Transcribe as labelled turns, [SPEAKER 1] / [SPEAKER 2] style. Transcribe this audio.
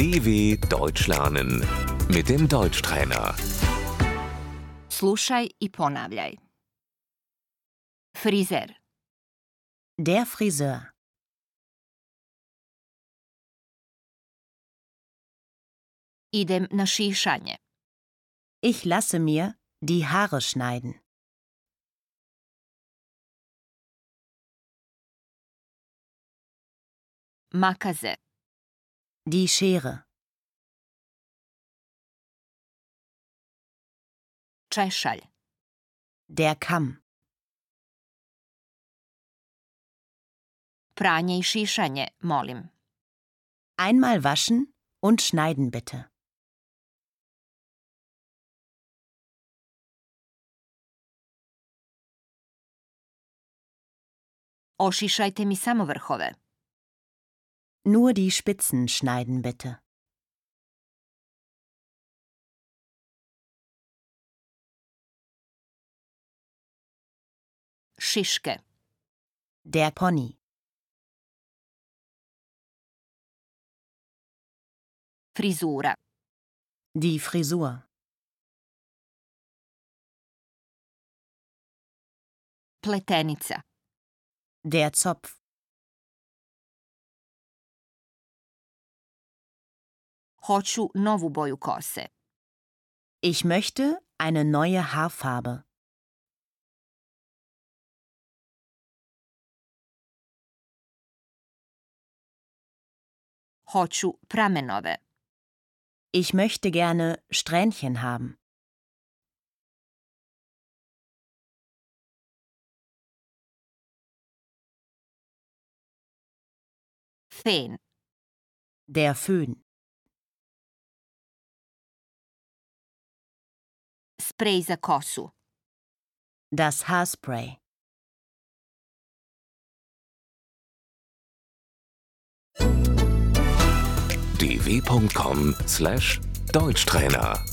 [SPEAKER 1] DW Deutsch lernen mit dem Deutschtrainer.
[SPEAKER 2] Slušaj i ponavljaj. Frizer,
[SPEAKER 3] Der Friseur.
[SPEAKER 2] idem na šišanje.
[SPEAKER 3] Ich lasse mir die Haare schneiden.
[SPEAKER 2] Makaze,
[SPEAKER 3] Die Schere.
[SPEAKER 2] češalj,
[SPEAKER 3] Der Kamm.
[SPEAKER 2] pranje i šišanje, molim.
[SPEAKER 3] Einmal waschen und schneiden bitte.
[SPEAKER 2] Ošišajte mi samo vrhove.
[SPEAKER 3] Nur die Spitzen schneiden bitte.
[SPEAKER 2] Šiške,
[SPEAKER 3] Der Pony.
[SPEAKER 2] frizura,
[SPEAKER 3] Die Frisur.
[SPEAKER 2] pletenica,
[SPEAKER 3] Der Zopf.
[SPEAKER 2] Hoću novu boju kose.
[SPEAKER 3] Ich möchte eine neue Haarfarbe.
[SPEAKER 2] Hoću pramenove.
[SPEAKER 3] Ich möchte gerne Strähnchen haben.
[SPEAKER 2] Fen,
[SPEAKER 3] Der Föhn.
[SPEAKER 2] Sprej za kosu.
[SPEAKER 3] Das Haarspray.
[SPEAKER 1] dw.com/deutschtrainer